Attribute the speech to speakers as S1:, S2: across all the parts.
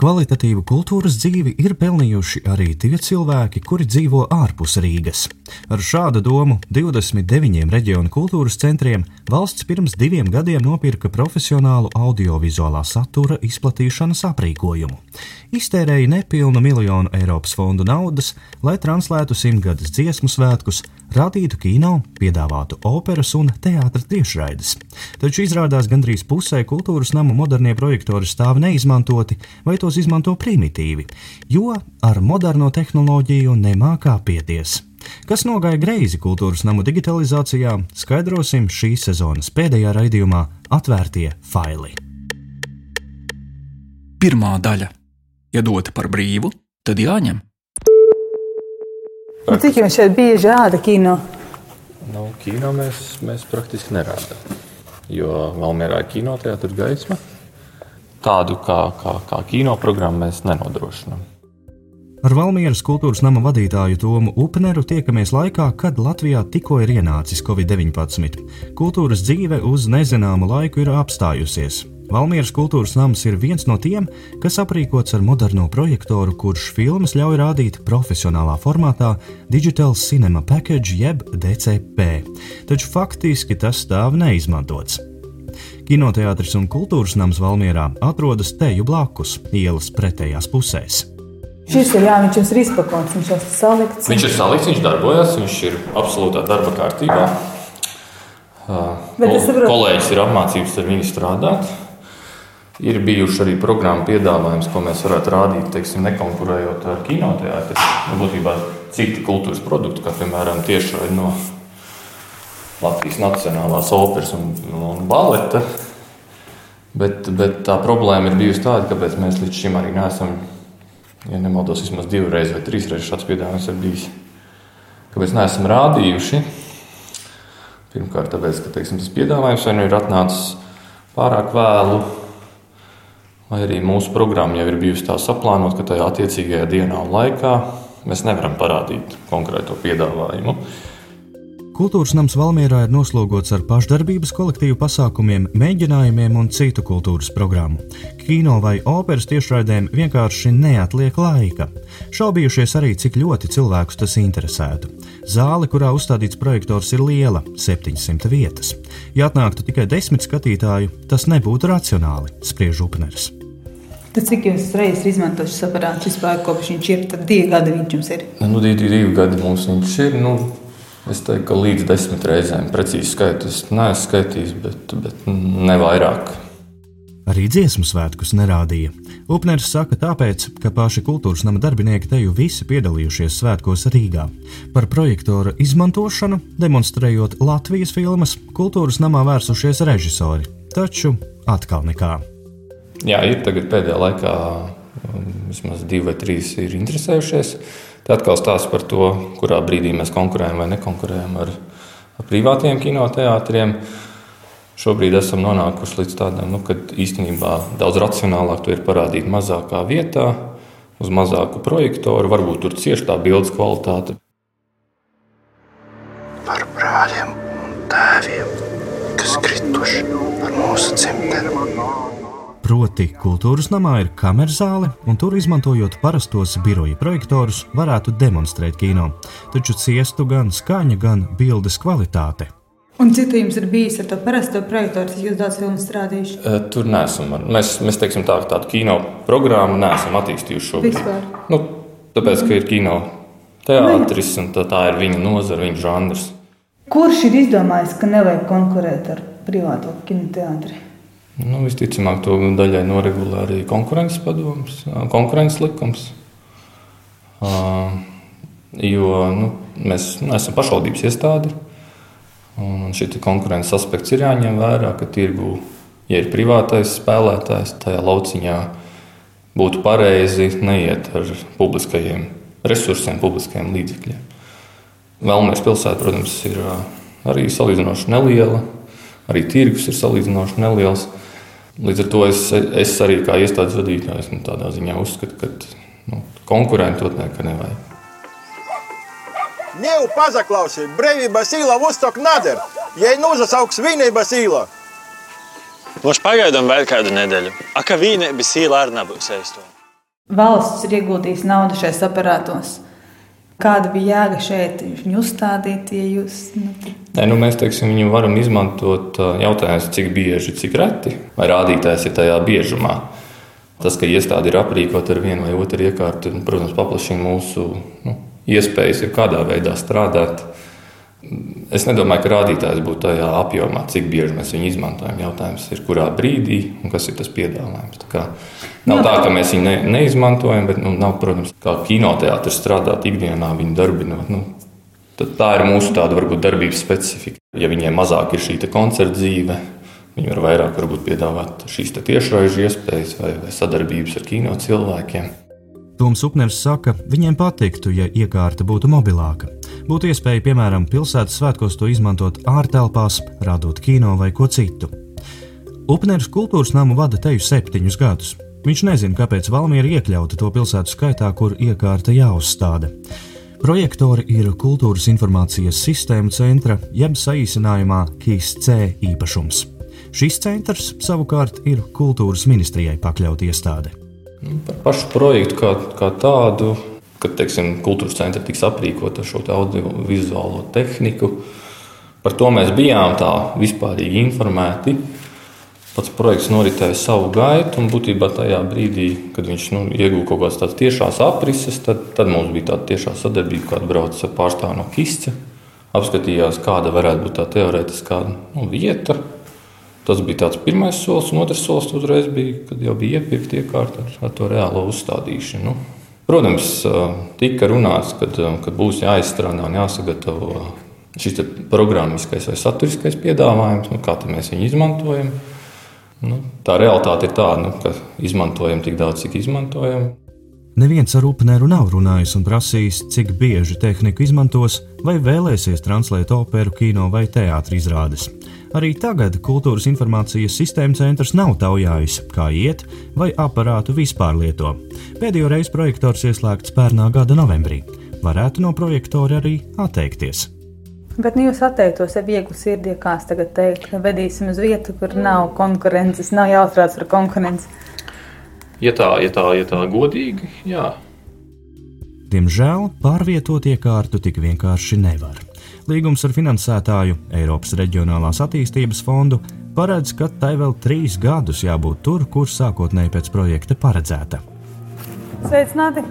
S1: Kvalitatīvu kultūras dzīvi ir pelnījuši arī tie cilvēki, kuri dzīvo ārpus Rīgas. Ar šādu domu 29 reģionu kultūras centriem valsts pirms diviem gadiem nopirka profesionālu audiovizuālā satura izplatīšanas aprīkojumu. Iztērēja nepilnu miljonu Eiropas fondu naudas, lai translētu simtgades dziesmu svētkus, rādītu kino, piedāvātu operas un teātras tiešraides. Taču izrādās gandrīz pusē kultūras namu modernie projektori stāv neizmantoti vai tos izmanto primitīvi, jo ar moderno tehnoloģiju nemākā pieties. Kas nogāja greizi kultūras namu digitalizācijā, skaidrosim šīs sezonas pēdējā raidījumā Atvērtie faili.
S2: Pirmā daļa - ja dota par brīvu, tad jāņem.
S3: Nu, cik jums šeit bieži rāda kino?
S4: Nu, kino mēs, mēs praktiski nerādām. Jo Valmjerā ir kinoteātris gaisma. Tādu kā, kā, kā kino programmu mēs nenodrošinām.
S1: Ar Valmieras kultūras nama vadītāju Tomu Upneru tiekamies laikā, kad Latvijā tikko ir ienācis Covid-19. Kultūras dzīve uz nezināmu laiku ir apstājusies. Valmieras kultūras nams ir viens no tiem, kas aprīkots ar moderno projektoru, kurš filmas ļauj rādīt profesionālā formātā Digital Cinema Package jeb DCP, taču faktiski tas stāv neizmantots. Kinoteātris un kultūras nams Valmierā atrodas teju blakus, ielas pretējās pusēs.
S3: Šis ir, jā, viņš ir izpakots, viņš ir salikts.
S4: Viņš ir salikts, viņš darbojas, viņš ir absolūtā darba kārtībā.
S3: Bet es saprotu-
S4: Kolēģis ir apmācības ar viņu strādāt. Ir bijuši arī programmu piedāvājums, ko mēs varētu rādīt, teiksim, nekonkurējot ar kinoteātri. Nu, Būtībā citi kultūras produkti, kā piemēram tiešraidi no Latvijas Nacionālās operas un, un baleta. Bet, bet tā problēma ir bijusi tāda, kāpēc mēs līdz šim arī neesam, ja nemaldos, vismaz divreiz vai trīsreiz šāds piedāvājums ir bijis. Kāpēc neesam rādījuši? Pirmkārt, tāpēc, ka teiksim, tas piedāvājums vai nu ir atnācis pārāk vēlu, vai arī mūsu programma jau ir bijusi tā saplānota, ka tajā attiecīgajā dienā un laikā mēs nevaram parādīt konkrēto piedāvājumu.
S1: Kultūras nams Valmierā ir noslogots ar pašdarbības kolektīvu pasākumiem, mēģinājumiem un citu kultūras programmu. Kino vai operas tiešraidēm vienkārši neatliek laika. Šaubījušies arī, cik ļoti cilvēkus tas interesētu. Zāle, kurā uzstādīts projektors, ir liela - 700 vietas. Ja atnāktu tikai desmit skatītāju, tas nebūtu racionāli, spriež Upners.
S3: Tad cik jūs reizes izmantojat šis aparāts vispār, kopš viņš ir? Tad divi gadi viņš jums ir.
S4: Nu, divi, divi gadi mums viņš ir. Nu, es teiktu, ka līdz desmit reizēm precīzi skaitu es neesmu skaitījis, bet, bet ne vairāk.
S1: Arī dziesmu svētkus nerādīja. Upners saka, tāpēc, ka paši kultūras nama darbinieki te jau visi piedalījušies svētkos Rīgā. Par projektora izmantošanu, demonstrējot Latvijas filmas, kultūras namā vērsušies režisori. Taču atkal nekā.
S4: Jā, ir tagad pēdējā laikā um, vismaz divi vai trīs ir interesējušies. Tad atkal stāsta par to, kurā brīdī mēs konkurējam vai nekonkurējam ar, ar privātiem kinoteātriem. Šobrīd esam nonākuši līdz tādam, nu, ka īstenībā daudz racionālāk to ir parādīt mazākā vietā, uz mazāku projektoru. Varbūt tur cieši tā bildes kvalitāte.
S5: par brāļiem un tēviem, kas krituši par mūsu dzimteni.
S1: Proti, kultūras namā ir kamerzāle, un tur izmantojot parastos biroja projektorus, varētu demonstrēt kino. Taču ciestu gan skaņa, gan bildes kvalitāte.
S3: Un cik jums ir bijis ar to parasto projektoru, tas jūs daudz filmu strādājuši?
S4: E, Tur nesam. Mēs, mēs teiksim, tā, tādu kino programmu neesam attīstījuši šobrīd.
S3: Vispār.
S4: Nu, tāpēc, ka ir kino teātris un tā, tā ir viņa nozara, viņa žanrs.
S3: Kurš ir izdomājis, ka nevajag konkurēt ar privāto kinoteātri?
S4: Nu, visticamāk, to daļai noregulē arī konkurences padoms, konkurences likums. Jo nu, mēs neesam pašvaldības iestāde. Un šis konkurences aspekts ir jāņem vērā, ka tirgu, ja ir privātais spēlētājs, tajā lauciņā būtu pareizi neiet ar publiskajiem resursiem, publiskajiem līdzekļiem. Vēlamies pilsēta, protams, ir arī salīdzinoši neliela. Arī tirgus ir salīdzinoši neliels. Līdz ar to es, es arī kā iestādes vadītājs nu, tādā ziņā uzskatu, ka nu, konkurentot nekā nevajag.
S6: Ņēmu pazaklausī, brīvības īla uztok nader, ja nūzasauks vienības īla.
S7: Mums pagaidām vēl kādu nedēļu. Aka vīnības īla arī nebūs aizstāvta.
S3: valsts ir ieguldījusi naudu šajos aparātos. Kāda bija jēga šeit viņu uzstādīt, ja jūs. Nu,
S4: Nē, nu mēs teiksim, viņu varam izmantot. Jautājums, cik bieži, cik reti, vai rādītājs ir tajā biežumā. Tas, ka iestāde ir aprīkota ar vienu vai otru iekārtu, protams, paplašina mūsu nu, iespējas, ja kādā veidā strādāt. Es nedomāju, ka rādītājs būtu tajā apjomā, cik bieži mēs viņu izmantojam. Jautājums ir, kurā brīdī un kas ir tas piedāvājums. Tā kā, nav tā, ka mēs viņu ne, neizmantojam, bet, nu, nav, protams, kā kinoteātris strādāt ikdienā, viņu darbinot. Nu, tā ir mūsu tāda varbūt darbības specifika. Ja viņiem mazāk ir šī koncerta dzīve, viņi var vairāk varbūt, piedāvāt šīs tiešraižu iespējas vai, vai sadarbības ar kino cilvēkiem.
S1: Toms Upners saka, viņiem patiktu, ja iekārta būtu mobilāka. Būtu iespēja, piemēram, pilsētas svētkos to izmantot ārtelpās, rādot kino vai ko citu. Upners kultūras namu vada teju septiņus gadus. Viņš nezina, kāpēc Valmiera iekļauta to pilsētu skaitā, kur iekārta jāuzstāda. Projektori ir Kultūras informācijas sistēmu centra, jeb saīsinājumā KISC īpašums. Šis centrs savukārt ir Kultūras ministrijai pakļauta iestāde.
S4: Nu, par pašu projektu kā, kā tādu, kad teiksim, kultūras centra tiks aprīkota ar šo audiovizuālo tehniku. Par to mēs bijām tā vispārīgi informēti. Pats projekts noritēja savu gaitu, un būtībā tajā brīdī, kad viņš nu, ieguva kaut kādas tādas tiešās aprises, tad, tad mums bija tāda tiešā sadarbība, kāda brauca pārstāvja no Kisca. Apskatījās, kāda varētu būt tā teorētiskā nu, vieta, Tas bija tāds pirmais solis, un otrs solis uzreiz bija, kad jau bija iepirkta iekārta ar, to reālo uzstādīšanu. Protams, tika runāts, kad, kad būs jāizstrādā un jāsagatavo šis programmiskais vai saturiskais piedāvājums, nu, kā mēs viņu izmantojam. Nu, tā realitāte ir tāda, nu, ka izmantojam tik daudz, cik izmantojam.
S1: Neviens ar upnēru nav runājis un prasījis, cik bieži tehniku izmantos vai vēlēsies translēt operu, kino vai teātris izrādes. Arī tagad Kultūras informācijas sistēma centrs nav taujājis, kā iet vai aparātu vispār lieto. Pēdējo reizi projektors ieslēgts pērnā gada novembrī. Varētu no projektora arī atteikties.
S3: Bet nu, jūs atteiktos ar vieglu sirdī, kā es tagad teiktu, ka vedīsim uz vietu, kur nav konkurences, nav jāuztrauc par konkurenci.
S4: Ja tā, ja tā, ja tā godīgi, jā.
S1: Diemžēl pārvietot iekārtu tik vienkārši nevar. Līgums ar finansētāju Eiropas Reģionālās attīstības fondu paredz, ka tai vēl trīs gadus jābūt tur, kur sākotnēji pēc projekta paredzēta.
S3: Sveicināti!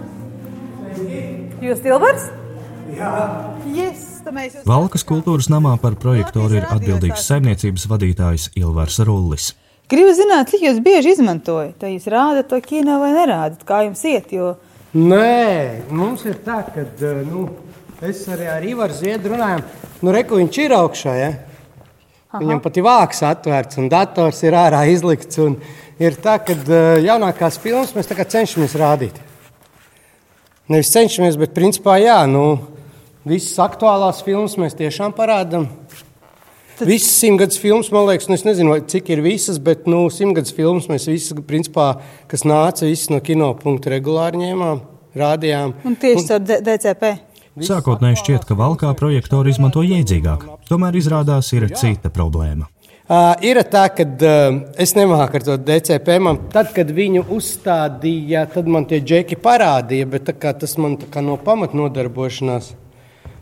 S3: Jūs Tilvars?
S7: Jā.
S3: Yes.
S1: Valkas kultūras namā par projektoru ir atbildīgs saimniecības vadītājs Ilvars Rullis.
S3: Gribu zināt, cik jūs bieži izmantojat, vai jūs rādat to kino vai nerādat, kā jums iet, jo...
S7: Nē, mums ir tā, ka, nu, Es arī ar Ivaru Ziedu runāju, nu, reku viņš ir augšā. Ja? Aha. Viņam pat ir vāks atvērts un dators ir ārā izlikts. Ir tā, ka jaunākās filmas mēs cenšamies rādīt. Nevis cenšamies, bet principā jā, nu, visas aktuālās filmas mēs tiešām parādām. Tad... Visas simtgadus filmas, man liekas, nu, es nezinu, cik ir visas, bet nu, simtgadus filmas mēs visas, principā, kas nāca, visas no kino punkta regulāri ņēmām, rādījām.
S3: Un tieši un... DCP.
S1: Sākotnēji šķiet, ka valkā projektoru izmanto iedzīgāk, tomēr izrādās ir cita problēma.
S7: Uh, ir tā, ka uh, es nemāku ar to DCP. Man, tad, kad viņu uzstādīja, tad man tie džeki parādīja, bet tas man no pamatnodarbošanās.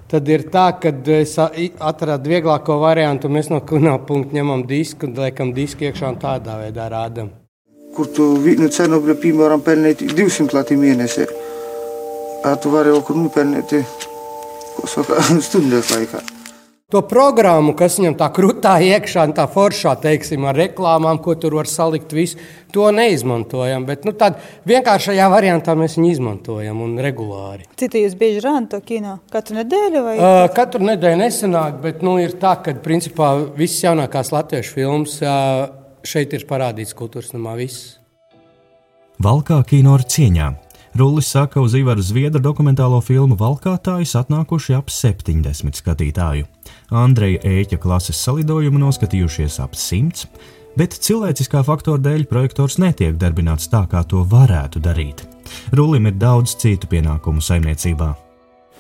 S7: Tad ir tā, ka es atradu vieglāko variantu. Mēs no kunā punkta ņemam disku un liekam disku iekšā un tādā veidā rādām.
S8: Kur tu nu, cenu, piemēram, pelnīt 200 lati mēnesī? tu vari jau kur nopelnīt stundas laikā.
S7: To programmu, kas viņam tā krūtā iekšā, tā foršā, teiksim, ar reklāmām, ko tur var salikt, visu, to neizmantojam. Bet nu, tādā vienkāršajā variantā mēs viņu izmantojam un regulāri.
S3: Citi jūs bieži rādat to kino? Katru nedēļu? Vai?
S7: Uh, katru nedēļu nesenāk, bet nu, ir tā, ka principā visas jaunākās latviešu filmas uh, šeit ir parādīts kultūras namā. Viss.
S1: Valkā kino ar cieņām Rullis saka, uz Ivara Zviedra dokumentālo filmu Valkātājs atnākuši ap 70 skatītāju. Andreja Ēķa klases salidojumu noskatījušies ap 100, bet cilvēciskā faktora dēļ projektors netiek darbināts tā, kā to varētu darīt. Rullim ir daudz citu pienākumu saimniecībā.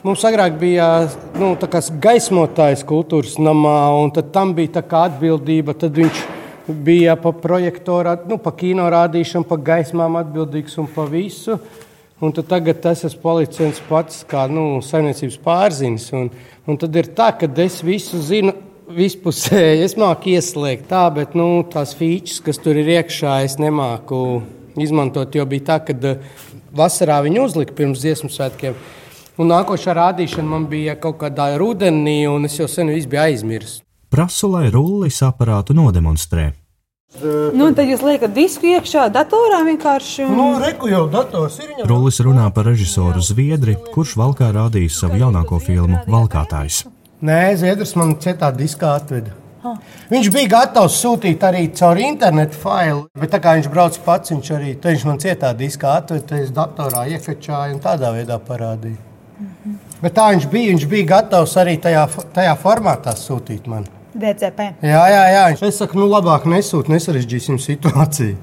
S7: Mums agrāk bija nu, gaismotājs kultūras namā, un tam bija atbildība. Tad viņš bija pa projektoru, nu, pa kino rādīšanu, pa gaismām atbildīgs un pa visu. Un tagad tas esmu palicis pats, kā nu, saimniecības pārzinis. Un, un tad ir tā, ka es visu zinu vispusēji. Es māku ieslēgt tā, bet nu, tās features, kas tur ir iekšā, es nemāku izmantot. Jo bija tā, ka vasarā viņi uzlika pirms dziesmu svētkiem. Un nākošā rādīšana man bija kaut kādā rudenī, un es jau sen biju aizmirsis.
S1: Prasu, lai rullis aparātu nodemonstrē.
S3: Nu, tad jūs liekat disku iekšā, datorā vienkārši. Un...
S7: Nu, reku jau dators ir.
S1: Rullis runā par režisoru Zviedri, kurš valkā rādījis savu jaunāko filmu Valkātājs.
S7: Nē, Zviedrs man cietā diskā atveda. Viņš bija gatavs sūtīt arī caur internetu failu, bet tā kā viņš brauc pats, viņš arī viņš man cietā diskā atveda, es datorā iekačāju un tādā veidā parādīju. Mm -hmm. Bet tā viņš bija, viņš bija gatavs arī tajā, tajā formātā sūtīt man.
S3: DCP.
S7: Jā, jā, jā. Es saku, nu labāk nesūt, nesarežģīsim situāciju.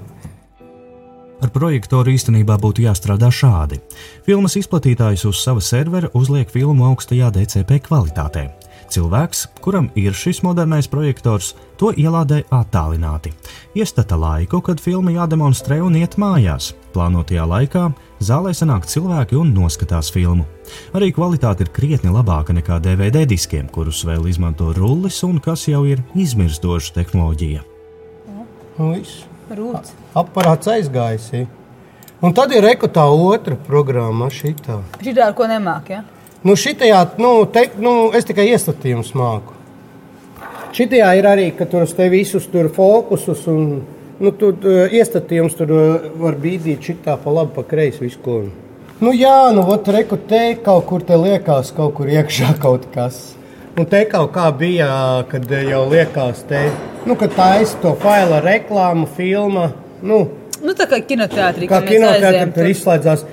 S1: Ar projektoru īstenībā būtu jāstrādā šādi. Filmas izplatītājs uz sava servera uzliek filmu augstajā DCP kvalitātē. Cilvēks, kuram ir šis modernais projektors, to ielādē attālināti. Iestata laiku, kad filma jādemonstrē un iet mājās. Plānotajā laikā zālē sanāk cilvēki un noskatās filmu. Arī kvalitāte ir krietni labāka nekā DVD diskiem, kurus vēl izmanto rullis un kas jau ir izmirstoša tehnoloģija.
S7: Viss. Aparāts aizgājis. Un tad ir rekutā otra programma, šī tā.
S3: Šī tā, ar ko nemāk, ja?
S7: Nu, šitajā, nu, te, nu, es tikai iestatījums māku. Šitajā ir arī, ka tur uz te visus tur fokusus un nu, tur iestatījums tur var bīdīt šitā pa labi, pa kreisi visu ko. Nu, jā, nu, ot, reku te kaut kur te liekas kaut kur iekšā kaut kas. Un te kaut kā bija, kad jau liekas, te, nu, ka taisa to faila reklāmu, filma. Nu,
S3: nu, tā kā kinoteātrī.
S7: Kā kinoteātrī tur izslēdzās.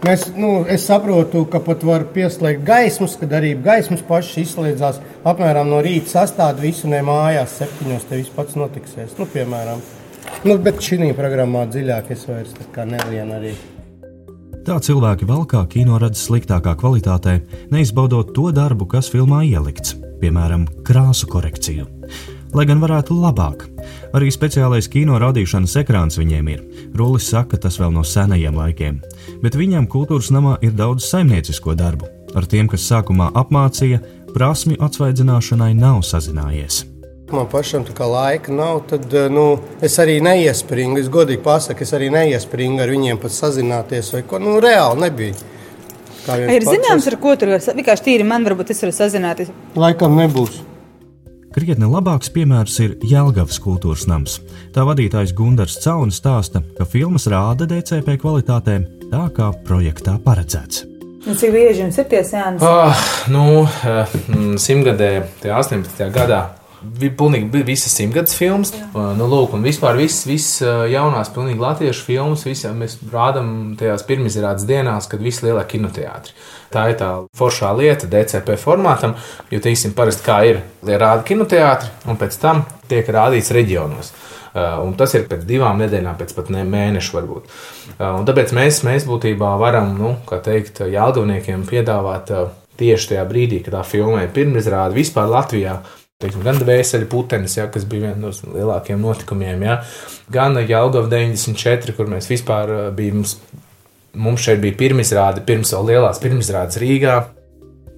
S7: Mēs, nu, es saprotu, ka pat var pieslēgt gaismas, kad arī gaismas pašas izslēdzās. Apmēram no rīta sastāvdaļa visu ne mājās, septiņos te viss pats notiksies. Nu, piemēram, nu, bet šī programmā dziļāk es vairs nelienu arī.
S1: Tā cilvēki valkā kino redz sliktākā kvalitātē, neizbaudot to darbu, kas filmā ielikts, piemēram, krāsu korekciju lai gan varētu labāk. Arī speciālais kino radīšanas ekrāns viņiem ir. Rullis saka, tas vēl no senajiem laikiem, bet viņam kultūras namā ir daudz saimniecisko darbu. Ar tiem, kas sākumā apmācīja, prasmju atsvaidzināšanai nav sazinājies.
S7: Man pašam tā kā laika nav, tad nu, es arī neiespringu. Es godīgi pasaku, es arī neiespringu ar viņiem pat sazināties, vai ko nu, reāli nebija.
S3: Ir zināms, ar ko tur vienkārši tīri man varbūt es varu sazināties.
S7: Laikam nebūs.
S1: Krietni labāks piemērs ir Jēlgavas kultūras nams. Tā vadītājs Gunārs Caunis stāsta, ka filmas rāda DCP kvalitātē tā, kā projektā paredzēts.
S3: Un cik bieži jums ir tie sēnes?
S9: Oh, nu, eh, simtgadē, 18. gadā bija pilnīgi visas simtgadus filmas. Uh, nu, lūk, un vispār visas vis, jaunās, pilnīgi latviešu filmas, visām mēs rādām tajās pirmizrādes dienās, kad visi lielie kinoteātri. Tā ir tā foršā lieta DCP formātam, jo, teiksim, parasti kā ir, rāda kinoteātri, un pēc tam tiek rādīts reģionos. Uh, un tas ir pēc divām nedēļām, pēc pat ne mēneša varbūt. Uh, un tāpēc mēs, mēs būtībā varam, nu, kā teikt, jālgavniekiem piedāvāt tieši tajā brīdī, kad tā filma ir pirmizrāde vispār Latvijā teiksim, gan dvēseli putenis, ja, kas bija viens no lielākajiem notikumiem, ja, gan Jālgava 94, kur mēs vispār uh, bijām. Mums, mums šeit bija pirmizrāde, pirms vēl lielās pirmizrādes Rīgā.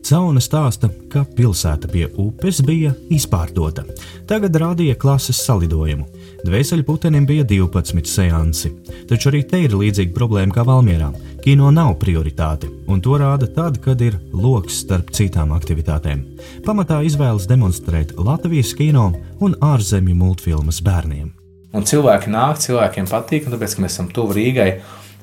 S1: Cauna stāsta, ka pilsēta pie upes bija izpārdota. Tagad rādīja klases salidojumu. Dvēseli putenim bija 12 seansi, taču arī te ir līdzīga problēma kā Valmjerā. Kino nav prioritāte, un to rāda tad, kad ir lokus starp citām aktivitātēm. Pamatā izvēlas demonstrēt Latvijas kino un ārzemju multfilmas bērniem.
S9: Un cilvēki nāk, cilvēkiem patīk, un tāpēc, ka mēs esam tuvu Rīgai,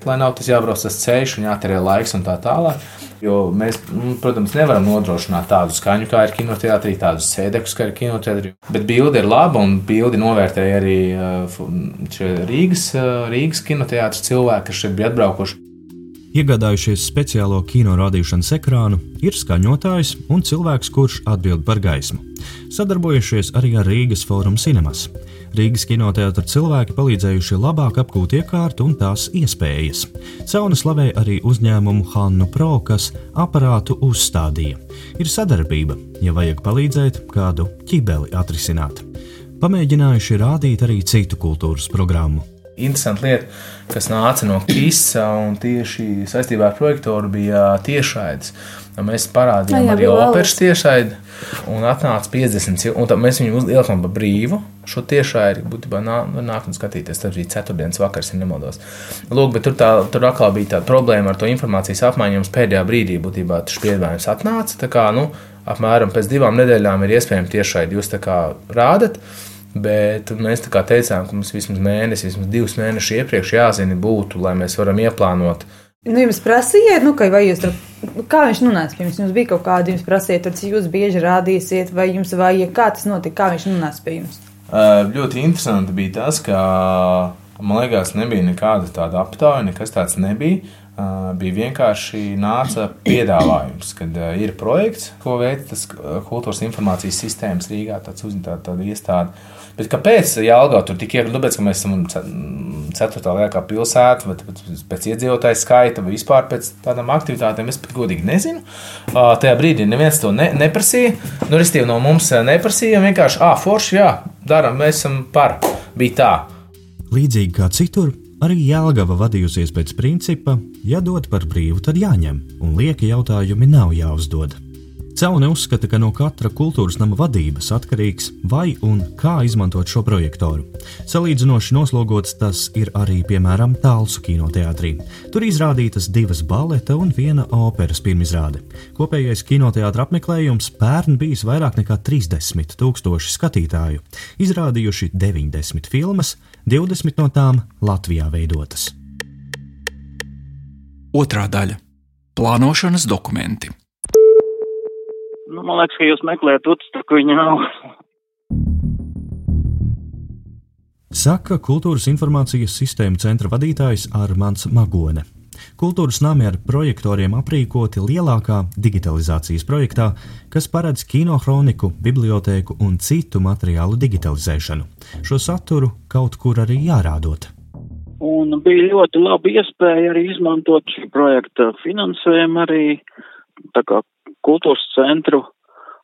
S9: lai nav tas jābrauc tas ceļš un jāterē laiks un tā tālāk. Jo mēs, nu, protams, nevaram nodrošināt tādu skaņu, kā ir kinoteātrī, tādus sēdekus, kā ir kinoteātrī. Bet bilde ir laba un bildi novērtēja arī uh, Rīgas, uh, Rīgas kinoteātris cilvēki, kas šeit bija atbraukuši.
S1: Iegādājušies speciālo kino rādīšanas ekrānu, ir skaņotājs un cilvēks, kurš atbild par gaismu. Sadarbojušies arī ar Rīgas Forum Cinemas. Rīgas kinoteātra cilvēki palīdzējuši labāk apgūt iekārtu un tās iespējas. Cauna slavē arī uzņēmumu Hannu Pro, kas aparātu uzstādīja. Ir sadarbība, ja vajag palīdzēt kādu ķibeli atrisināt. Pamēģinājuši rādīt arī citu kultūras programmu
S9: interesanta lieta, kas nāca no KISA un tieši saistībā ar projektoru bija tiešraides. Mēs parādījām
S3: Jā, jā,
S9: arī operas tiešraidi, un atnāca 50 cilvēku, un tad mēs viņu ielikām pa brīvu. Šo tiešraidi būtībā nā, var nākt un skatīties. Tas bija ceturtdienas vakars, ja nemaldos. Lūk, bet tur, tā, tur atkal bija tā problēma ar to informācijas apmaiņu. Mums pēdējā brīdī būtībā tas piedāvājums atnāca. Tā kā, nu, apmēram pēc divām nedēļām ir iespējams tiešraidi jūs tā kā rādat. Bet mēs teicām, ka mums vismaz mēnesis, vismaz divus mēnešus iepriekš jāzina būtu, lai mēs varam ieplānot
S3: Nu, jums prasīja, nu, vai jūs tur, nu, kā viņš nonāca pie jums? Jums bija kaut kāda, jums prasīja, tur, jūs bieži rādīsiet, vai jums vajag, kā tas notika, kā viņš nonāca pie jums?
S9: Uh, ļoti interesanti bija tas, ka man liekas, nebija nekāda tāda aptauja, nekas tāds nebija. Uh, bija vienkārši nāca piedāvājums, kad uh, ir projekts, ko veids tas kultūras informācijas sistēmas Rīgā, tāds uzņemta tāda iestāde. Bet kāpēc Jālgā tur tik iekļūt? Tāpēc, ka mēs esam ceturtā lielākā pilsēta, vai pēc iedzīvotāju skaita, vai vispār pēc tādām aktivitātēm, es godīgi nezinu. Uh, tajā brīdī neviens to ne, neprasīja. Nu, restīvi no mums neprasīja. Vienkārši, ah, forši, jā, darām, mēs esam par. Bija tā.
S1: Līdzīgi kā citur, arī Jālgava vadījusies pēc principa, ja dod par brīvu, tad jāņem, un lieki jautājumi nav jāuzdod. Celni uzskata, ka no katra kultūras nama vadības atkarīgs, vai un kā izmantot šo projektoru. Salīdzinoši noslogots tas ir arī, piemēram, Tālsu kinoteātrī. Tur izrādītas divas baleta un viena operas pirmizrāde. Kopējais kinoteātra apmeklējums pērn bijis vairāk nekā 30 tūkstoši skatītāju, izrādījuši 90 filmas, 20 no tām Latvijā veidotas.
S2: Otra daļa - plānošanas dokumenti.
S10: Nu, man liekas, ka jūs meklējat utstu, ka viņa nav.
S1: Saka Kultūras informācijas sistēmu centra vadītājs Armāns Magone. Kultūras nami ar projektoriem aprīkoti lielākā digitalizācijas projektā, kas paredz kinohroniku, bibliotēku un citu materiālu digitalizēšanu. Šo saturu kaut kur arī jārādot.
S10: Un bija ļoti laba iespēja arī izmantot šī projekta finansējumu arī tā kā kultūras centru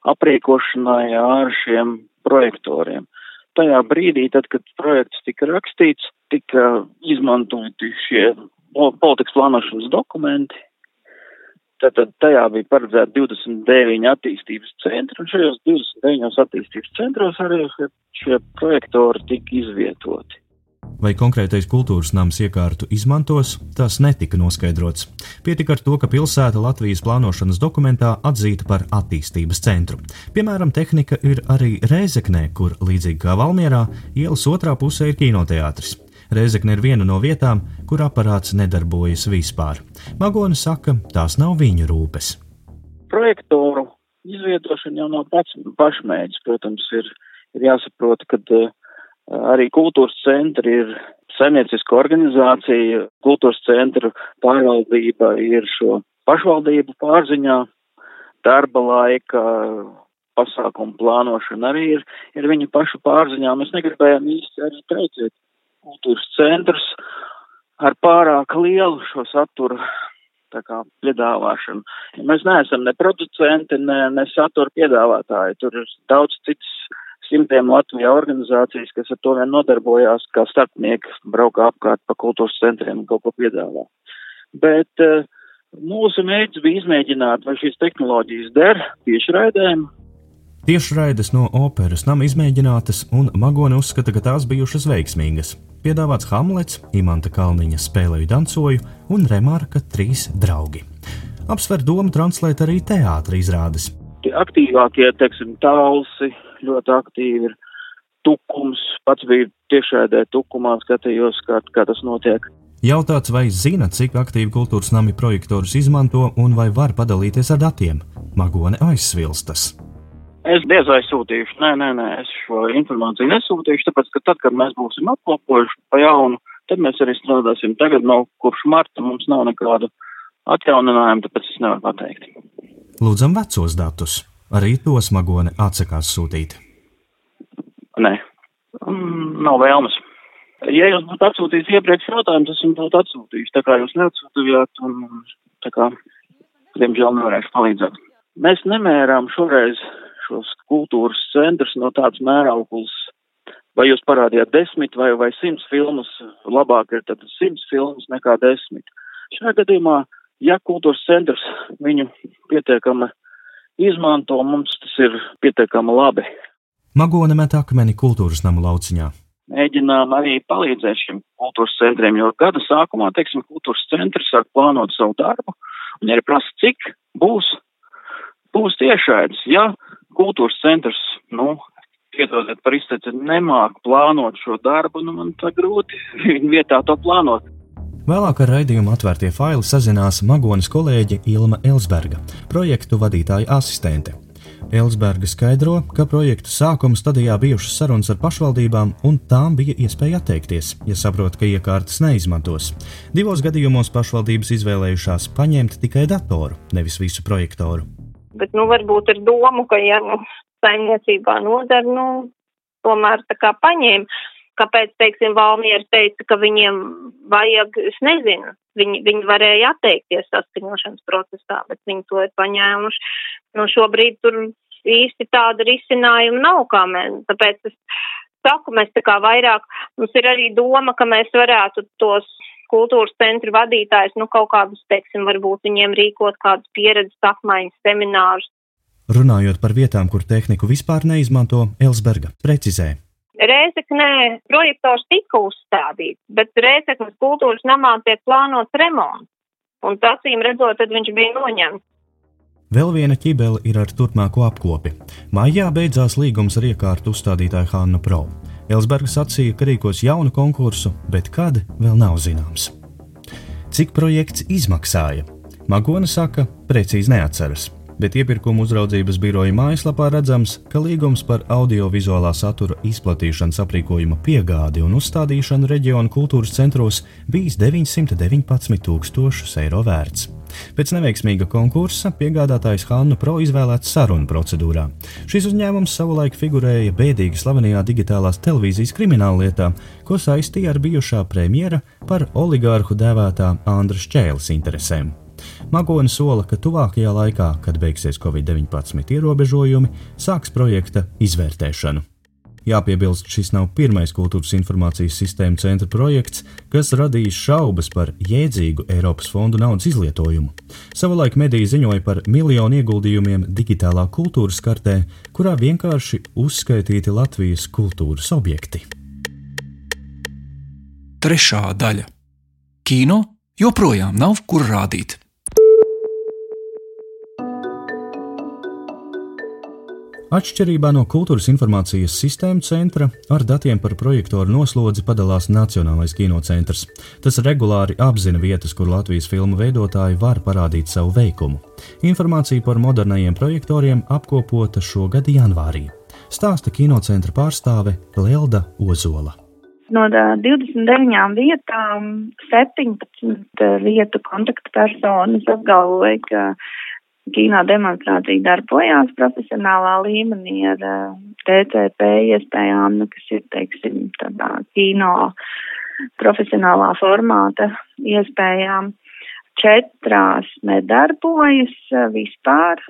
S10: aprīkošanai ar šiem projektoriem. Tajā brīdī, tad, kad projekts tika rakstīts, tika izmantoti šie politikas plānošanas dokumenti. Tātad tajā bija paredzēta 29 attīstības centri, un šajos 29 attīstības centros arī šie projektori tika izvietoti.
S1: Vai konkrētais kultūras nams iekārtu izmantos, tas netika noskaidrots. Pietika ar to, ka pilsēta Latvijas plānošanas dokumentā atzīta par attīstības centru. Piemēram, tehnika ir arī Rēzeknē, kur līdzīgi kā Valmierā, ielas otrā pusē ir kinoteātris. Rēzekne ir viena no vietām, kur aparāts nedarbojas vispār. Magona saka, tās nav viņu rūpes.
S10: Projektoru izvietošana jau nav pats pašmērķis. Protams, ir, ir jāsaprot, ka uh, Arī kultūras centri ir saimnieciska organizācija, kultūras centra pārvaldība ir šo pašvaldību pārziņā, darba laika pasākumu plānošana arī ir, ir viņa pašu pārziņā. Mēs negribējām īsti arī traucēt kultūras centrus ar pārāk lielu šo saturu tā kā piedāvāšanu. Ja mēs neesam ne producenti, ne, ne satura piedāvātāji. Tur ir daudz citas simtiem Latvijā organizācijas, kas ar to vien nodarbojās, kā starpnieki brauka apkārt pa kultūras centriem un kaut ko piedāvā. Bet uh, mūsu mērķis bija izmēģināt, vai šīs tehnoloģijas der tiešraidēm.
S1: Tiešraides no operas nav izmēģinātas, un Magone uzskata, ka tās bijušas veiksmīgas. Piedāvāts Hamlets, Imanta Kalniņa spēlēju dancoju un Remarka trīs draugi. Apsver domu translēt arī teātris izrādes.
S10: Tie aktīvākie, teiksim, tālsi, ļoti aktīvi ir tukums. Pats bija tiešādē tukumā, skatījos, kā, kā tas notiek.
S1: Jautāts, vai zina, cik aktīvi kultūras nami projektorus izmanto un vai var padalīties ar datiem. Magone aizsvilstas.
S10: Es diez vai sūtīšu, nē, nē, nē, es šo informāciju nesūtīšu, tāpēc, ka tad, kad mēs būsim apkopojuši pa jaunu, tad mēs arī strādāsim. Tagad no kopš marta mums nav nekādu atjauninājumu, tāpēc es nevaru pateikt.
S1: Lūdzam vecos datus. Arī to smagone atsakās sūtīt.
S10: Nē, mm, nav vēlmes. Ja jūs būtu atsūtījis iepriekš jautājumu, tas jums būtu atsūtījis. Tā kā jūs neatsūtījāt, un tā kā, diemžēl, nevarēšu palīdzēt. Mēs nemērām šoreiz šos kultūras centrus no tādas mērauklas, vai jūs parādījāt desmit vai, vai simts filmas, labāk ir tad simts filmas nekā desmit. Šajā gadījumā, ja kultūras centrs viņu pietiekami izmanto, mums tas ir pietiekami labi.
S1: Magona met akmeni kultūras namu lauciņā.
S10: Mēģinām arī palīdzēt šiem kultūras centriem, jo gada sākumā, teiksim, kultūras centrs sāk plānot savu darbu, un arī prasa, cik būs, būs tiešaidas. Ja kultūras centrs, nu, piedodiet par izteici, nemāk plānot šo darbu, nu man tā grūti viņa vietā to plānot.
S1: Vēlāk ar raidījumu atvērtie faili sazinās Magonas kolēģe Ilma Elsberga, projektu vadītāja asistente. Elsberga skaidro, ka projekta sākuma stadijā bijušas sarunas ar pašvaldībām, un tām bija iespēja atteikties, ja saprot, ka iekārtas neizmantos. Divos gadījumos pašvaldības izvēlējušās paņemt tikai datoru, nevis visu projektoru.
S11: Bet, nu, varbūt ar domu, ka, ja nu, saimniecībā nodara, nu, tomēr tā kā paņēma. Kāpēc, teiksim, Valmiera teica, ka viņiem vajag, es nezinu, viņi, viņi varēja atteikties saskaņošanas procesā, bet viņi to ir paņēmuši. Nu, šobrīd tur īsti tāda risinājuma nav, kā mēs, tāpēc es saku, mēs tā kā vairāk, mums ir arī doma, ka mēs varētu tos kultūras centru vadītājs, nu, kaut kādus, teiksim, varbūt viņiem rīkot kādus pieredzes apmaiņas seminārus,
S1: Runājot par vietām, kur tehniku vispār neizmanto, Elsberga precizē.
S11: Rēzeknē projektors tika uzstādīts, bet Rēzeknes kultūras namā tiek plānots remonts, un acīm redzot, tad viņš bija noņemts.
S1: Vēl viena ķibele ir ar turpmāko apkopi. Maijā beidzās līgums ar iekārtu uzstādītāju Hannu Pro. Elsberga sacīja, ka rīkos jaunu konkursu, bet kad vēl nav zināms. Cik projekts izmaksāja? Magona saka, precīzi neatceras bet iepirkuma uzraudzības biroja mājaslapā redzams, ka līgums par audiovizuālā satura izplatīšanas aprīkojuma piegādi un uzstādīšanu reģionu kultūras centros bijis 919 tūkstošus eiro vērts. Pēc neveiksmīga konkursa piegādātājs Hannu Pro izvēlēts sarunu procedūrā. Šis uzņēmums savulaik figurēja bēdīgi slavenajā digitālās televīzijas krimināllietā, ko saistīja ar bijušā premjera par oligārhu dēvētā Andra Šķēles interesēm. Magoni sola, ka tuvākajā laikā, kad beigsies Covid-19 ierobežojumi, sāks projekta izvērtēšanu. Jāpiebilst, šis nav pirmais kultūras informācijas sistēmu centra projekts, kas radījis šaubas par jēdzīgu Eiropas fondu naudas izlietojumu. Savulaik mediji ziņoja par miljonu ieguldījumiem digitālā kultūras kartē, kurā vienkārši uzskaitīti Latvijas kultūras objekti.
S2: Trešā daļa - kino joprojām nav kur rādīt.
S1: Atšķirībā no kultūras informācijas sistēmu centra, ar datiem par projektoru noslodzi padalās Nacionālais kinocentrs. Tas regulāri apzina vietas, kur Latvijas filmu veidotāji var parādīt savu veikumu. Informācija par modernajiem projektoriem apkopota šogad janvārī. Stāsta kinocentra pārstāve Lelda Ozola.
S11: No 29 vietām 17 vietu kontaktpersonas apgalvoja, ka kino demonstrācija darbojās profesionālā līmenī ar TCP iespējām, nu, kas ir, teiksim, tādā kino profesionālā formāta iespējām. Četrās nedarbojas vispār,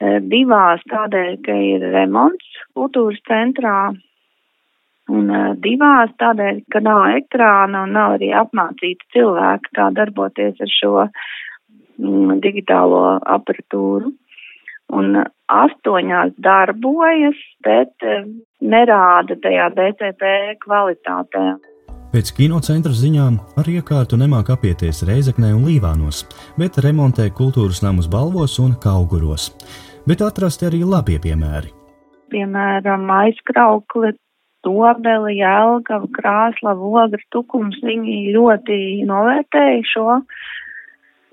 S11: divās tādēļ, ka ir remonts kultūras centrā, un divās tādēļ, ka nav ekrāna un nav arī apmācīti cilvēki, kā darboties ar šo digitālo aparatūru. Un astoņās darbojas, bet eh, nerāda tajā DCP kvalitātē.
S1: Pēc kinocentra ziņām ar iekārtu nemāk apieties Reizeknē un Līvānos, bet remontē kultūras namus balvos un kauguros. Bet atrasti arī labie piemēri.
S11: Piemēram, aizkraukli, dobeli, jēlgava, krāsla, vogra, tukums. Viņi ļoti novērtēja šo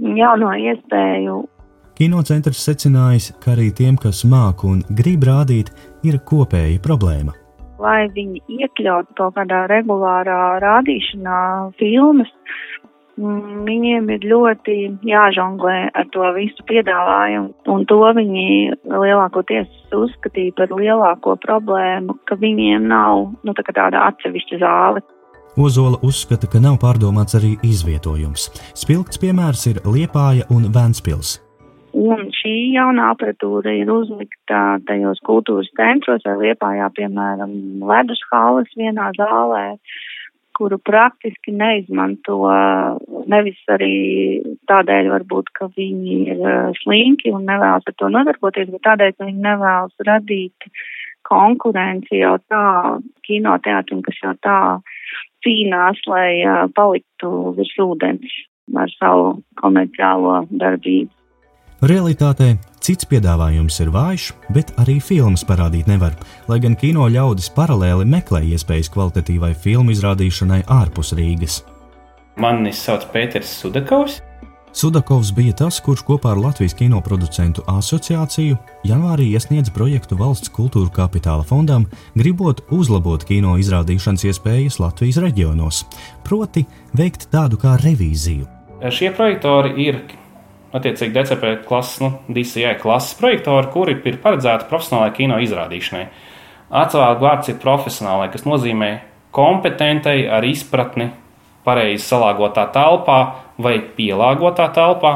S11: jauno iespēju.
S1: Kinocentrs secinājis, ka arī tiem, kas māca un grib rādīt, ir kopēja problēma.
S11: Lai viņi iekļautu kaut kādā regulārā rādīšanā filmas, mm, viņiem ir ļoti jāžonglē ar to visu piedāvājumu, un to viņi lielākoties uzskatīja par lielāko problēmu, ka viņiem nav nu, tā tāda atsevišķa zāle.
S1: Ozola uzskata, ka nav pārdomāts arī izvietojums. Spilgts piemērs ir Liepāja un Vēnspils.
S12: Un šī jaunā aparatūra ir uzlikta tajos kultūras centros vai liepājā, piemēram, ledus halas vienā zālē, kuru praktiski neizmanto nevis arī tādēļ varbūt, ka viņi ir eh, slinki un nevēlas ar to nodarboties, bet tādēļ, ka viņi nevēlas radīt konkurenci jau tā kinoteātrim, kas jau tā cīnās, lai uh, paliktu virs ūdens ar savu komerciālo darbību.
S1: Realitātē cits piedāvājums ir vājš, bet arī filmas parādīt nevar, lai gan kino ļaudis paralēli meklē iespējas kvalitatīvai filmu izrādīšanai ārpus Rīgas.
S13: Mani sauc Pēters Sudakovs.
S1: Sudakovs bija tas, kurš kopā ar Latvijas kino producentu asociāciju janvārī iesniedza projektu valsts kultūra kapitāla fondam, gribot uzlabot kino izrādīšanas iespējas Latvijas reģionos, proti, veikt tādu kā revīziju.
S13: Šie projektori ir attiecīgi DCP klases, nu, DCI klases projektori, kuri ir paredzēti profesionālai kino izrādīšanai. Atsvārds vārds ir profesionālai, kas nozīmē kompetentai ar izpratni pareizi salāgotā telpā vai pielāgotā telpā.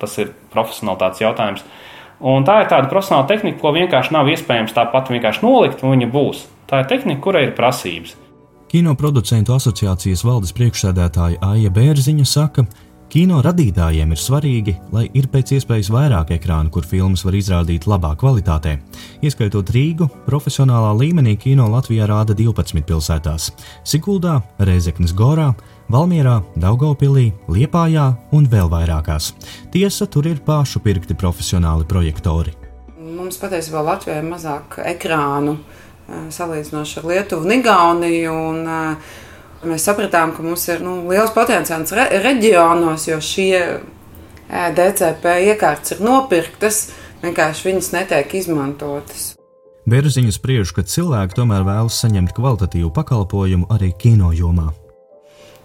S13: Tas ir profesionālitātes jautājums. Un tā ir tāda profesionāla tehnika, ko vienkārši nav iespējams tāpat vienkārši nolikt, un viņa būs. Tā ir tehnika, kurai ir prasības.
S1: Kino producentu asociācijas valdes priekšsēdētāja Aija Bērziņa saka, ka Kino radītājiem ir svarīgi, lai ir pēc iespējas vairāk ekrānu, kur filmas var izrādīt labā kvalitātē. Ieskaitot Rīgu, profesionālā līmenī kino Latvijā rāda 12 pilsētās - Siguldā, Reizeknas Gorā, Valmierā, Daugopilī, Liepājā un vēl vairākās. Tiesa, tur ir pašu pirkti profesionāli projektori.
S14: Mums patiesībā Latvijā ir mazāk ekrānu eh, salīdzinoši ar Lietuvu un Igauniju. Un, uh, Mēs sapratām, ka mums ir nu, liels potenciāls re reģionos, jo šie DCP iekārtas ir nopirktas, vienkārši viņas netiek izmantotas.
S1: Bērziņa spriež, ka cilvēki tomēr vēlas saņemt kvalitatīvu pakalpojumu arī kino jomā.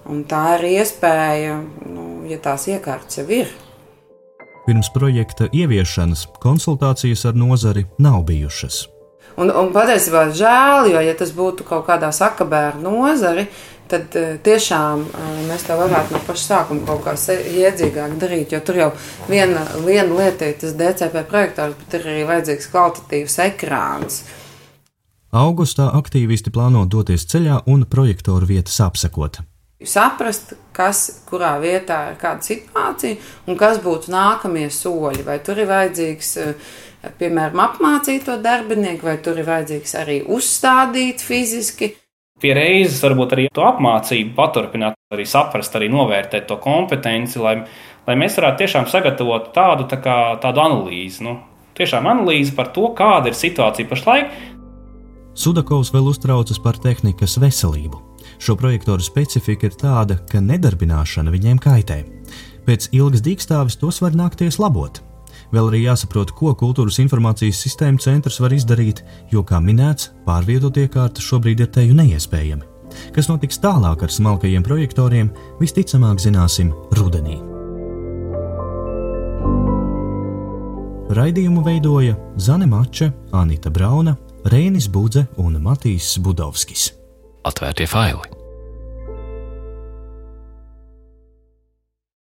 S14: Un tā ir iespēja, nu, ja tās iekārtas jau ir.
S1: Pirms projekta ieviešanas konsultācijas ar nozari nav bijušas.
S14: Un, un patiesībā žēl, jo, ja tas būtu kaut kādā sakabēra nozari, tad uh, tiešām uh, mēs to varētu no paša sākuma kaut kā iedzīgāk darīt. Jo tur jau viena, viena lieta ir tas DCP projektors, bet ir arī vajadzīgs kvalitatīvs ekrāns.
S1: Augustā aktīvisti plāno doties ceļā un projektoru vietas apsekot.
S14: Saprast, kas kurā vietā ir kāda situācija un kas būtu nākamie soļi. Vai tur ir vajadzīgs, piemēram, apmācīt to darbinieku, vai tur ir vajadzīgs arī uzstādīt fiziski
S13: pie reizes varbūt arī to apmācību paturpināt, arī saprast, arī novērtēt to kompetenci, lai, lai mēs varētu tiešām sagatavot tādu, tā kā, tādu analīzi. Nu, tiešām analīzi par to, kāda ir situācija pašlaik.
S1: Sudakovs vēl uztraucas par tehnikas veselību. Šo projektoru specifika ir tāda, ka nedarbināšana viņiem kaitē. Pēc ilgas dīkstāves tos var nākties labot. Vēl arī jāsaprot, ko kultūras informācijas sistēma centrs var izdarīt, jo, kā minēts, pārvietot iekārtas šobrīd ir teju neiespējami. Kas notiks tālāk ar smalkajiem projektoriem, visticamāk zināsim rudenī. Raidījumu veidoja Zane Mača, Anita Brauna, Reinis Budze un Matīs Budovskis.
S2: alternativayo